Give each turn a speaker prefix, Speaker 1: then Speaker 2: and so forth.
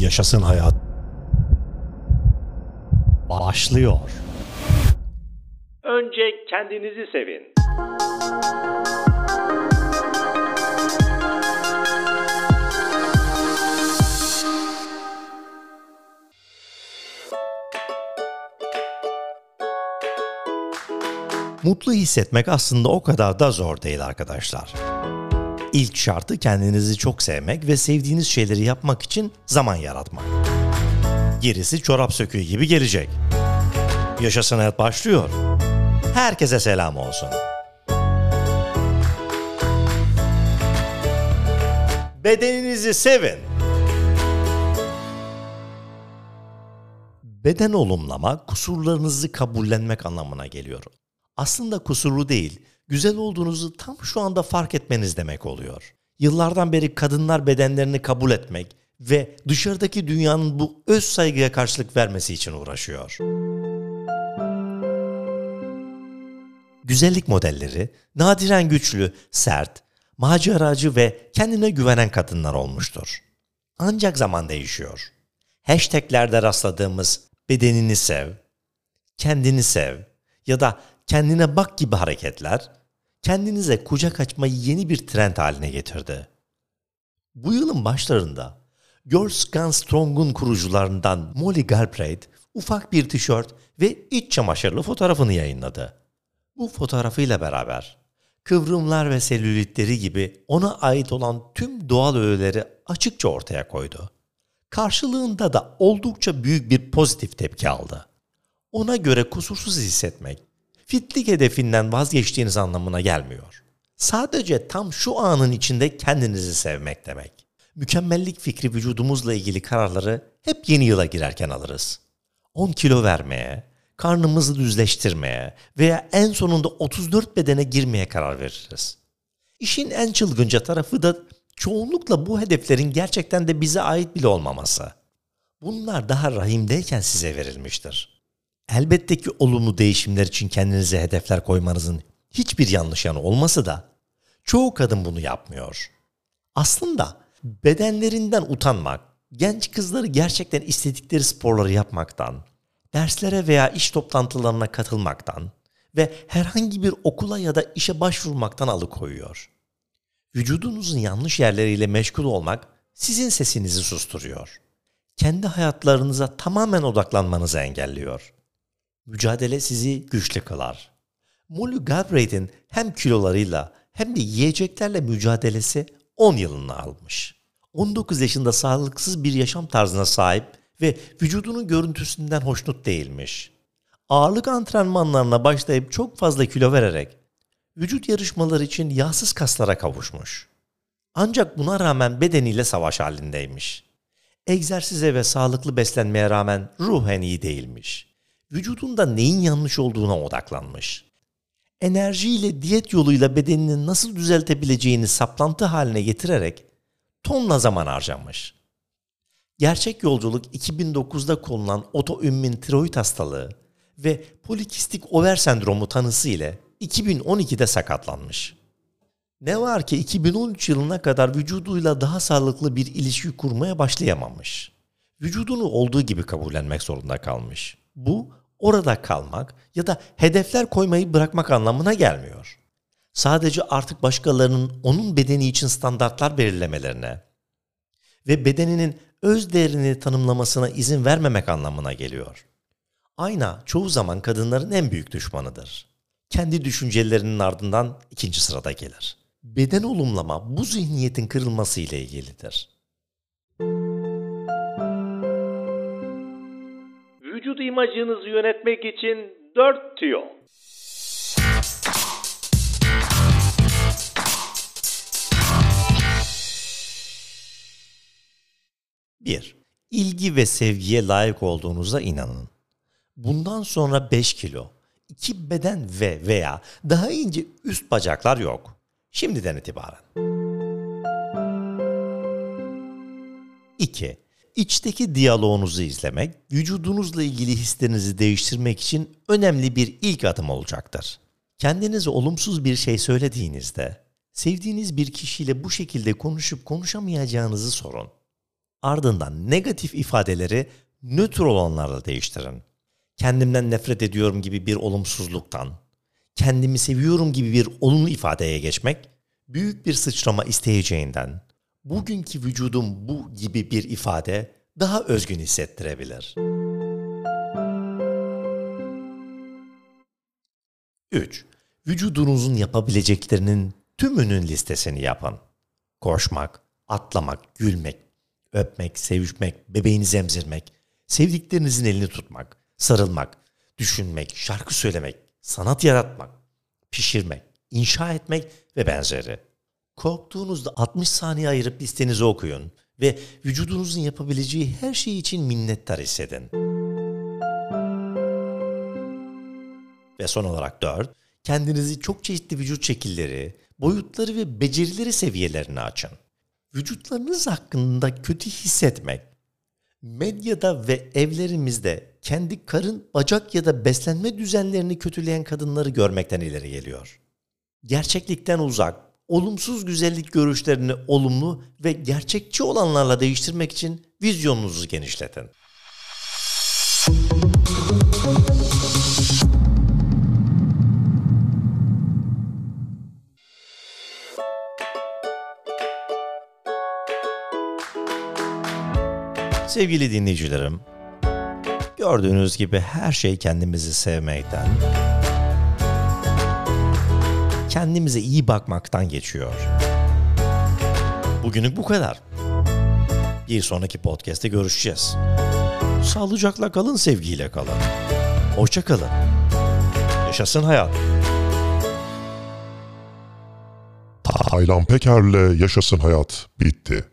Speaker 1: Yaşasın hayat. Başlıyor.
Speaker 2: Önce kendinizi sevin.
Speaker 3: Mutlu hissetmek aslında o kadar da zor değil arkadaşlar. İlk şartı kendinizi çok sevmek ve sevdiğiniz şeyleri yapmak için zaman yaratmak. Gerisi çorap söküğü gibi gelecek. Yaşasın hayat başlıyor. Herkese selam olsun. Bedeninizi sevin. Beden olumlama kusurlarınızı kabullenmek anlamına geliyor. Aslında kusurlu değil, güzel olduğunuzu tam şu anda fark etmeniz demek oluyor. Yıllardan beri kadınlar bedenlerini kabul etmek ve dışarıdaki dünyanın bu öz saygıya karşılık vermesi için uğraşıyor. Güzellik modelleri nadiren güçlü, sert, maceracı ve kendine güvenen kadınlar olmuştur. Ancak zaman değişiyor. Hashtaglerde rastladığımız bedenini sev, kendini sev ya da kendine bak gibi hareketler kendinize kucak açmayı yeni bir trend haline getirdi. Bu yılın başlarında Girls Gone Strong'un kurucularından Molly Galbraith ufak bir tişört ve iç çamaşırlı fotoğrafını yayınladı. Bu fotoğrafıyla beraber kıvrımlar ve selülitleri gibi ona ait olan tüm doğal öğeleri açıkça ortaya koydu. Karşılığında da oldukça büyük bir pozitif tepki aldı. Ona göre kusursuz hissetmek, fitlik hedefinden vazgeçtiğiniz anlamına gelmiyor. Sadece tam şu anın içinde kendinizi sevmek demek. Mükemmellik fikri vücudumuzla ilgili kararları hep yeni yıla girerken alırız. 10 kilo vermeye, karnımızı düzleştirmeye veya en sonunda 34 bedene girmeye karar veririz. İşin en çılgınca tarafı da çoğunlukla bu hedeflerin gerçekten de bize ait bile olmaması. Bunlar daha rahimdeyken size verilmiştir. Elbette ki olumlu değişimler için kendinize hedefler koymanızın hiçbir yanlış yanı olması da çoğu kadın bunu yapmıyor. Aslında bedenlerinden utanmak, genç kızları gerçekten istedikleri sporları yapmaktan, derslere veya iş toplantılarına katılmaktan ve herhangi bir okula ya da işe başvurmaktan alıkoyuyor. Vücudunuzun yanlış yerleriyle meşgul olmak sizin sesinizi susturuyor. Kendi hayatlarınıza tamamen odaklanmanızı engelliyor. Mücadele sizi güçlü kılar. Molly Galbraith'in hem kilolarıyla hem de yiyeceklerle mücadelesi 10 yılını almış. 19 yaşında sağlıksız bir yaşam tarzına sahip ve vücudunun görüntüsünden hoşnut değilmiş. Ağırlık antrenmanlarına başlayıp çok fazla kilo vererek vücut yarışmaları için yağsız kaslara kavuşmuş. Ancak buna rağmen bedeniyle savaş halindeymiş. Egzersize ve sağlıklı beslenmeye rağmen ruhen iyi değilmiş. Vücudunda neyin yanlış olduğuna odaklanmış. Enerjiyle diyet yoluyla bedenini nasıl düzeltebileceğini saplantı haline getirerek tonla zaman harcamış. Gerçek yolculuk 2009'da konulan otoümmün tiroid hastalığı ve polikistik over sendromu tanısı ile 2012'de sakatlanmış. Ne var ki 2013 yılına kadar vücuduyla daha sağlıklı bir ilişki kurmaya başlayamamış. Vücudunu olduğu gibi kabullenmek zorunda kalmış. Bu orada kalmak ya da hedefler koymayı bırakmak anlamına gelmiyor. Sadece artık başkalarının onun bedeni için standartlar belirlemelerine ve bedeninin öz değerini tanımlamasına izin vermemek anlamına geliyor. Ayna çoğu zaman kadınların en büyük düşmanıdır. Kendi düşüncelerinin ardından ikinci sırada gelir. Beden olumlama bu zihniyetin kırılması ile ilgilidir.
Speaker 2: Vücut imajınızı yönetmek için 4 tüyo.
Speaker 3: Bir, ilgi ve sevgiye layık olduğunuza inanın. Bundan sonra 5 kilo, 2 beden ve veya daha ince üst bacaklar yok. Şimdiden itibaren. 2. İçteki diyaloğunuzu izlemek, vücudunuzla ilgili hislerinizi değiştirmek için önemli bir ilk adım olacaktır. Kendinize olumsuz bir şey söylediğinizde, sevdiğiniz bir kişiyle bu şekilde konuşup konuşamayacağınızı sorun. Ardından negatif ifadeleri nötr olanlarla değiştirin. Kendimden nefret ediyorum gibi bir olumsuzluktan, kendimi seviyorum gibi bir olumlu ifadeye geçmek, büyük bir sıçrama isteyeceğinden, bugünkü vücudum bu gibi bir ifade daha özgün hissettirebilir. 3. Vücudunuzun yapabileceklerinin tümünün listesini yapın. Koşmak, atlamak, gülmek, öpmek, sevişmek, bebeğinizi emzirmek, sevdiklerinizin elini tutmak, sarılmak, düşünmek, şarkı söylemek, sanat yaratmak, pişirmek, inşa etmek ve benzeri. Korktuğunuzda 60 saniye ayırıp listenizi okuyun ve vücudunuzun yapabileceği her şey için minnettar hissedin. Ve son olarak 4. Kendinizi çok çeşitli vücut şekilleri, boyutları ve becerileri seviyelerine açın. Vücutlarınız hakkında kötü hissetmek, medyada ve evlerimizde kendi karın, bacak ya da beslenme düzenlerini kötüleyen kadınları görmekten ileri geliyor. Gerçeklikten uzak, olumsuz güzellik görüşlerini olumlu ve gerçekçi olanlarla değiştirmek için vizyonunuzu genişletin. Sevgili dinleyicilerim, gördüğünüz gibi her şey kendimizi sevmekten, kendimize iyi bakmaktan geçiyor. Bugünlük bu kadar. Bir sonraki podcast'te görüşeceğiz. Sağlıcakla kalın, sevgiyle kalın. Hoşça kalın. Yaşasın hayat.
Speaker 4: Taylan Peker'le Yaşasın Hayat bitti.